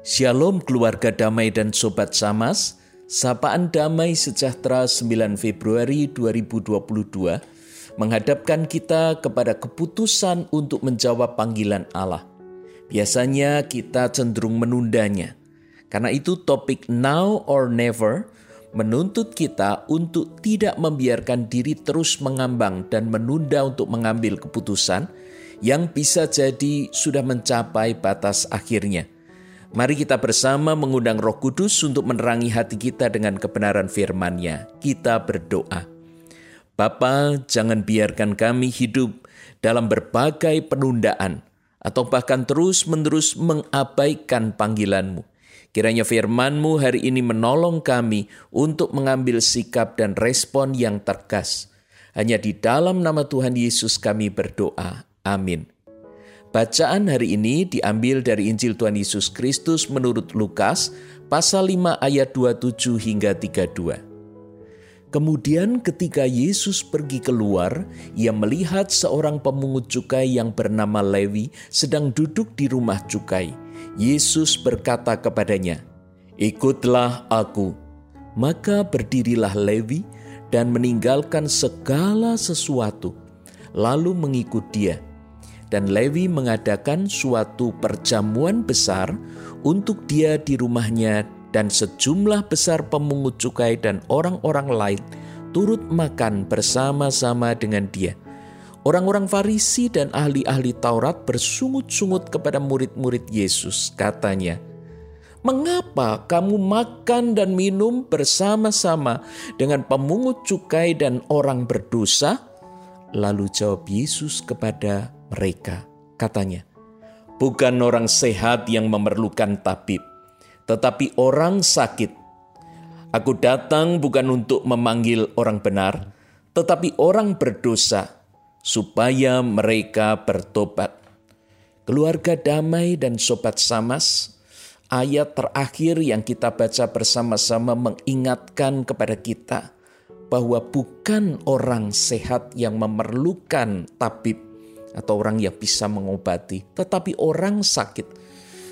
Shalom keluarga damai dan sobat Samas. Sapaan damai sejahtera 9 Februari 2022 menghadapkan kita kepada keputusan untuk menjawab panggilan Allah. Biasanya kita cenderung menundanya. Karena itu topik now or never menuntut kita untuk tidak membiarkan diri terus mengambang dan menunda untuk mengambil keputusan yang bisa jadi sudah mencapai batas akhirnya. Mari kita bersama mengundang Roh Kudus untuk menerangi hati kita dengan kebenaran firman-Nya. Kita berdoa. Bapa, jangan biarkan kami hidup dalam berbagai penundaan atau bahkan terus-menerus mengabaikan panggilan-Mu. Kiranya firman-Mu hari ini menolong kami untuk mengambil sikap dan respon yang tegas. Hanya di dalam nama Tuhan Yesus kami berdoa. Amin. Bacaan hari ini diambil dari Injil Tuhan Yesus Kristus menurut Lukas pasal 5 ayat 27 hingga 32. Kemudian ketika Yesus pergi keluar, ia melihat seorang pemungut cukai yang bernama Lewi sedang duduk di rumah cukai. Yesus berkata kepadanya, "Ikutlah aku." Maka berdirilah Lewi dan meninggalkan segala sesuatu, lalu mengikut dia dan Lewi mengadakan suatu perjamuan besar untuk dia di rumahnya dan sejumlah besar pemungut cukai dan orang-orang lain turut makan bersama-sama dengan dia. Orang-orang Farisi dan ahli-ahli Taurat bersungut-sungut kepada murid-murid Yesus. Katanya, Mengapa kamu makan dan minum bersama-sama dengan pemungut cukai dan orang berdosa? Lalu jawab Yesus kepada mereka. Katanya, bukan orang sehat yang memerlukan tabib, tetapi orang sakit. Aku datang bukan untuk memanggil orang benar, tetapi orang berdosa, supaya mereka bertobat. Keluarga damai dan sobat samas, ayat terakhir yang kita baca bersama-sama mengingatkan kepada kita bahwa bukan orang sehat yang memerlukan tabib, atau orang yang bisa mengobati, tetapi orang sakit.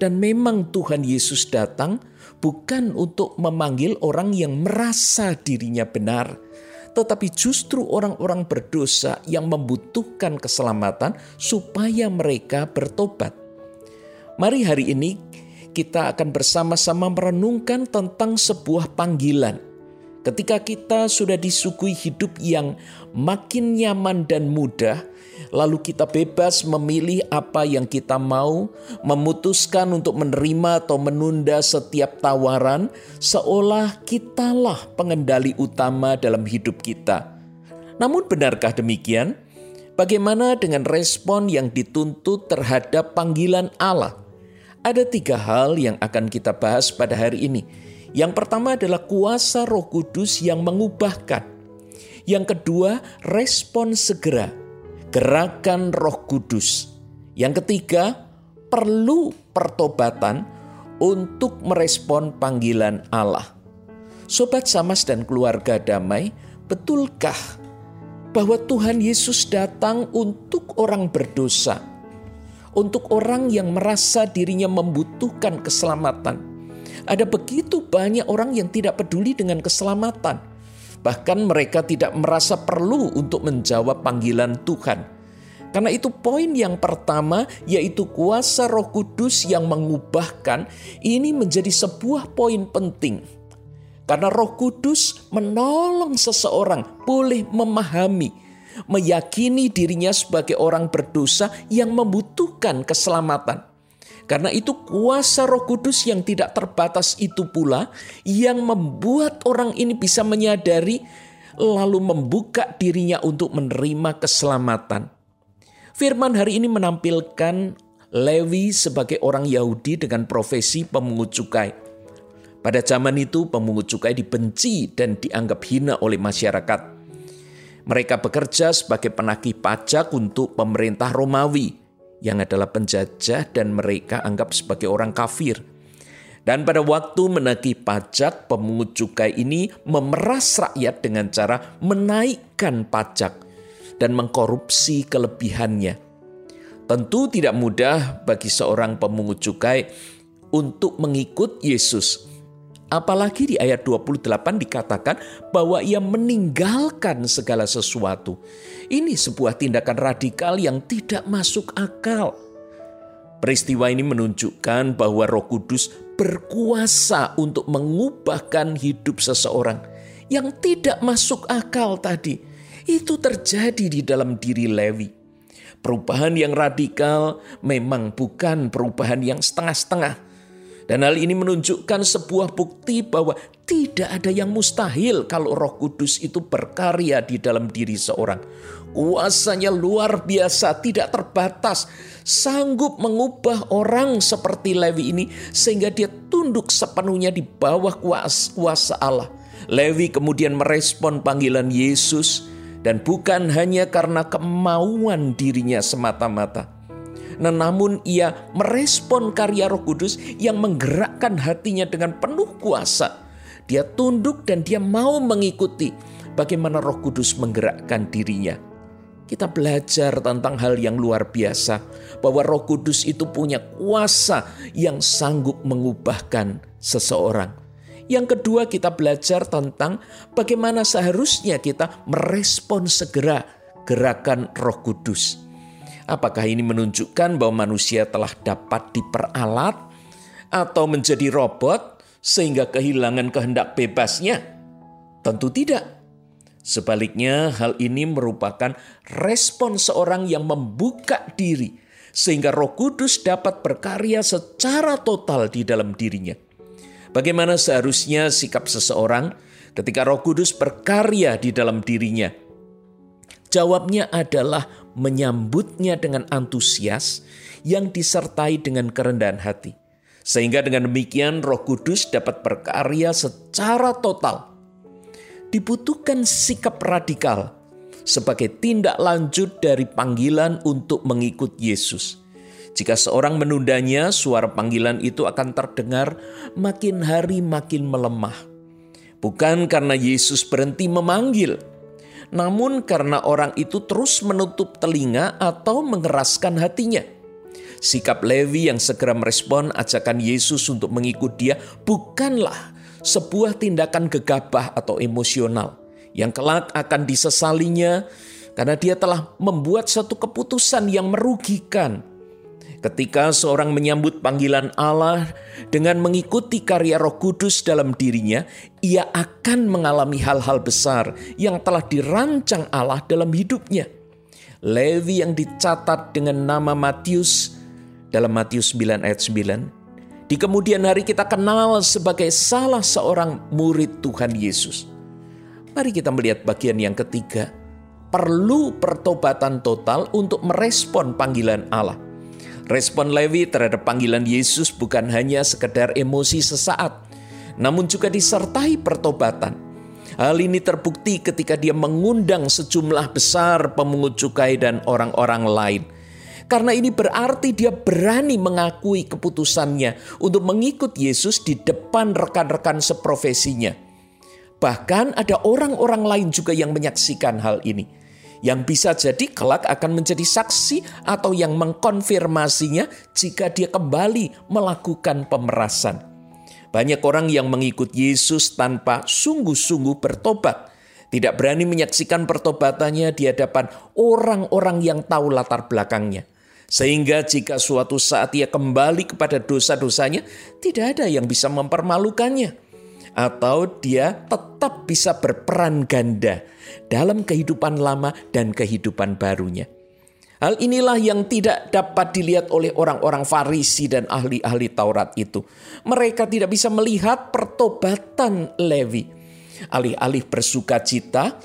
Dan memang Tuhan Yesus datang bukan untuk memanggil orang yang merasa dirinya benar, tetapi justru orang-orang berdosa yang membutuhkan keselamatan supaya mereka bertobat. Mari hari ini kita akan bersama-sama merenungkan tentang sebuah panggilan. Ketika kita sudah disuguhi hidup yang makin nyaman dan mudah, lalu kita bebas memilih apa yang kita mau, memutuskan untuk menerima atau menunda setiap tawaran, seolah kitalah pengendali utama dalam hidup kita. Namun, benarkah demikian? Bagaimana dengan respon yang dituntut terhadap panggilan Allah? Ada tiga hal yang akan kita bahas pada hari ini. Yang pertama adalah kuasa Roh Kudus yang mengubahkan. Yang kedua, respon segera gerakan Roh Kudus. Yang ketiga, perlu pertobatan untuk merespon panggilan Allah. Sobat Samas dan keluarga damai, betulkah bahwa Tuhan Yesus datang untuk orang berdosa, untuk orang yang merasa dirinya membutuhkan keselamatan? Ada begitu banyak orang yang tidak peduli dengan keselamatan Bahkan mereka tidak merasa perlu untuk menjawab panggilan Tuhan. Karena itu poin yang pertama yaitu kuasa Roh Kudus yang mengubahkan ini menjadi sebuah poin penting. Karena Roh Kudus menolong seseorang boleh memahami, meyakini dirinya sebagai orang berdosa yang membutuhkan keselamatan. Karena itu kuasa roh kudus yang tidak terbatas itu pula yang membuat orang ini bisa menyadari lalu membuka dirinya untuk menerima keselamatan. Firman hari ini menampilkan Lewi sebagai orang Yahudi dengan profesi pemungut cukai. Pada zaman itu pemungut cukai dibenci dan dianggap hina oleh masyarakat. Mereka bekerja sebagai penagih pajak untuk pemerintah Romawi yang adalah penjajah dan mereka anggap sebagai orang kafir. Dan pada waktu menagih pajak, pemungut cukai ini memeras rakyat dengan cara menaikkan pajak dan mengkorupsi kelebihannya. Tentu tidak mudah bagi seorang pemungut cukai untuk mengikut Yesus. Apalagi di ayat 28 dikatakan bahwa ia meninggalkan segala sesuatu. Ini sebuah tindakan radikal yang tidak masuk akal. Peristiwa ini menunjukkan bahwa Roh Kudus berkuasa untuk mengubahkan hidup seseorang yang tidak masuk akal tadi. Itu terjadi di dalam diri Levi. Perubahan yang radikal memang bukan perubahan yang setengah-setengah dan hal ini menunjukkan sebuah bukti bahwa tidak ada yang mustahil kalau Roh Kudus itu berkarya di dalam diri seorang. Kuasanya luar biasa, tidak terbatas, sanggup mengubah orang seperti Levi ini sehingga dia tunduk sepenuhnya di bawah kuasa Allah. Levi kemudian merespon panggilan Yesus dan bukan hanya karena kemauan dirinya semata-mata Nah, namun ia merespon karya Roh Kudus yang menggerakkan hatinya dengan penuh kuasa. Dia tunduk dan dia mau mengikuti bagaimana Roh Kudus menggerakkan dirinya. Kita belajar tentang hal yang luar biasa, bahwa Roh Kudus itu punya kuasa yang sanggup mengubahkan seseorang. Yang kedua, kita belajar tentang bagaimana seharusnya kita merespon segera gerakan Roh Kudus. Apakah ini menunjukkan bahwa manusia telah dapat diperalat atau menjadi robot sehingga kehilangan kehendak bebasnya? Tentu tidak. Sebaliknya, hal ini merupakan respon seorang yang membuka diri sehingga Roh Kudus dapat berkarya secara total di dalam dirinya. Bagaimana seharusnya sikap seseorang ketika Roh Kudus berkarya di dalam dirinya? Jawabnya adalah menyambutnya dengan antusias yang disertai dengan kerendahan hati. Sehingga dengan demikian roh kudus dapat berkarya secara total. Dibutuhkan sikap radikal sebagai tindak lanjut dari panggilan untuk mengikut Yesus. Jika seorang menundanya, suara panggilan itu akan terdengar makin hari makin melemah. Bukan karena Yesus berhenti memanggil, namun karena orang itu terus menutup telinga atau mengeraskan hatinya. Sikap Levi yang segera merespon ajakan Yesus untuk mengikut dia bukanlah sebuah tindakan gegabah atau emosional yang kelak akan disesalinya karena dia telah membuat satu keputusan yang merugikan Ketika seorang menyambut panggilan Allah dengan mengikuti karya Roh Kudus dalam dirinya, ia akan mengalami hal-hal besar yang telah dirancang Allah dalam hidupnya. Levi yang dicatat dengan nama Matius dalam Matius 9 ayat 9, di kemudian hari kita kenal sebagai salah seorang murid Tuhan Yesus. Mari kita melihat bagian yang ketiga, perlu pertobatan total untuk merespon panggilan Allah. Respon Levi terhadap panggilan Yesus bukan hanya sekedar emosi sesaat, namun juga disertai pertobatan. Hal ini terbukti ketika dia mengundang sejumlah besar pemungut cukai dan orang-orang lain. Karena ini berarti dia berani mengakui keputusannya untuk mengikut Yesus di depan rekan-rekan seprofesinya. Bahkan ada orang-orang lain juga yang menyaksikan hal ini yang bisa jadi kelak akan menjadi saksi atau yang mengkonfirmasinya jika dia kembali melakukan pemerasan. Banyak orang yang mengikut Yesus tanpa sungguh-sungguh bertobat, tidak berani menyaksikan pertobatannya di hadapan orang-orang yang tahu latar belakangnya. Sehingga jika suatu saat ia kembali kepada dosa-dosanya, tidak ada yang bisa mempermalukannya atau dia tetap bisa berperan ganda dalam kehidupan lama dan kehidupan barunya. Hal inilah yang tidak dapat dilihat oleh orang-orang Farisi dan ahli-ahli Taurat itu. Mereka tidak bisa melihat pertobatan Levi. Alih-alih bersuka cita,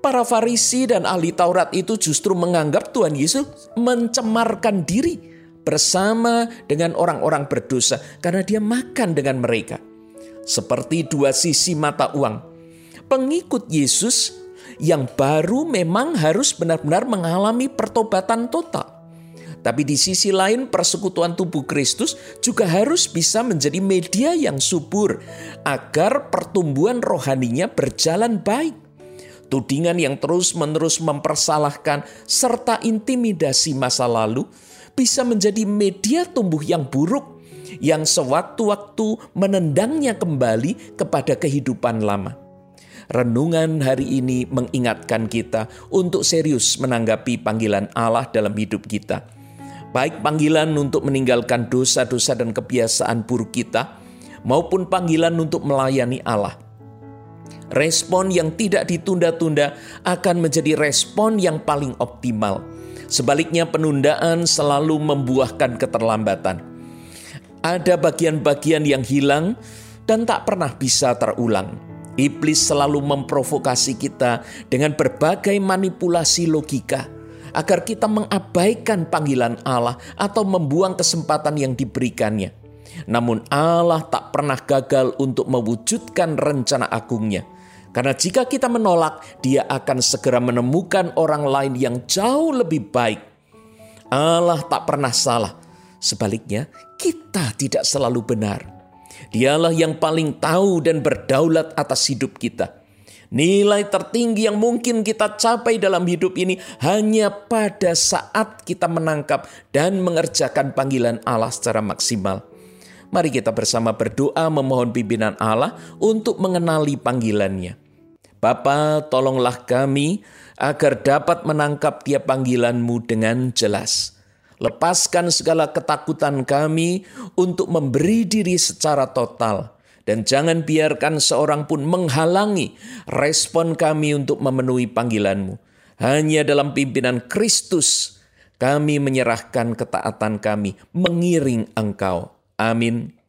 para Farisi dan ahli Taurat itu justru menganggap Tuhan Yesus mencemarkan diri bersama dengan orang-orang berdosa karena dia makan dengan mereka seperti dua sisi mata uang. Pengikut Yesus yang baru memang harus benar-benar mengalami pertobatan total. Tapi di sisi lain persekutuan tubuh Kristus juga harus bisa menjadi media yang subur agar pertumbuhan rohaninya berjalan baik. Tudingan yang terus-menerus mempersalahkan serta intimidasi masa lalu bisa menjadi media tumbuh yang buruk yang sewaktu-waktu menendangnya kembali kepada kehidupan lama. Renungan hari ini mengingatkan kita untuk serius menanggapi panggilan Allah dalam hidup kita. Baik panggilan untuk meninggalkan dosa-dosa dan kebiasaan buruk kita, maupun panggilan untuk melayani Allah. Respon yang tidak ditunda-tunda akan menjadi respon yang paling optimal. Sebaliknya, penundaan selalu membuahkan keterlambatan. Ada bagian-bagian yang hilang dan tak pernah bisa terulang Iblis selalu memprovokasi kita dengan berbagai manipulasi logika agar kita mengabaikan panggilan Allah atau membuang kesempatan yang diberikannya. Namun Allah tak pernah gagal untuk mewujudkan rencana agungnya. Karena jika kita menolak, dia akan segera menemukan orang lain yang jauh lebih baik. Allah tak pernah salah. Sebaliknya, kita tidak selalu benar. Dialah yang paling tahu dan berdaulat atas hidup kita. Nilai tertinggi yang mungkin kita capai dalam hidup ini hanya pada saat kita menangkap dan mengerjakan panggilan Allah secara maksimal. Mari kita bersama berdoa memohon pimpinan Allah untuk mengenali panggilannya. Bapa, tolonglah kami agar dapat menangkap tiap panggilanmu dengan jelas Lepaskan segala ketakutan kami untuk memberi diri secara total. Dan jangan biarkan seorang pun menghalangi respon kami untuk memenuhi panggilanmu. Hanya dalam pimpinan Kristus kami menyerahkan ketaatan kami mengiring engkau. Amin.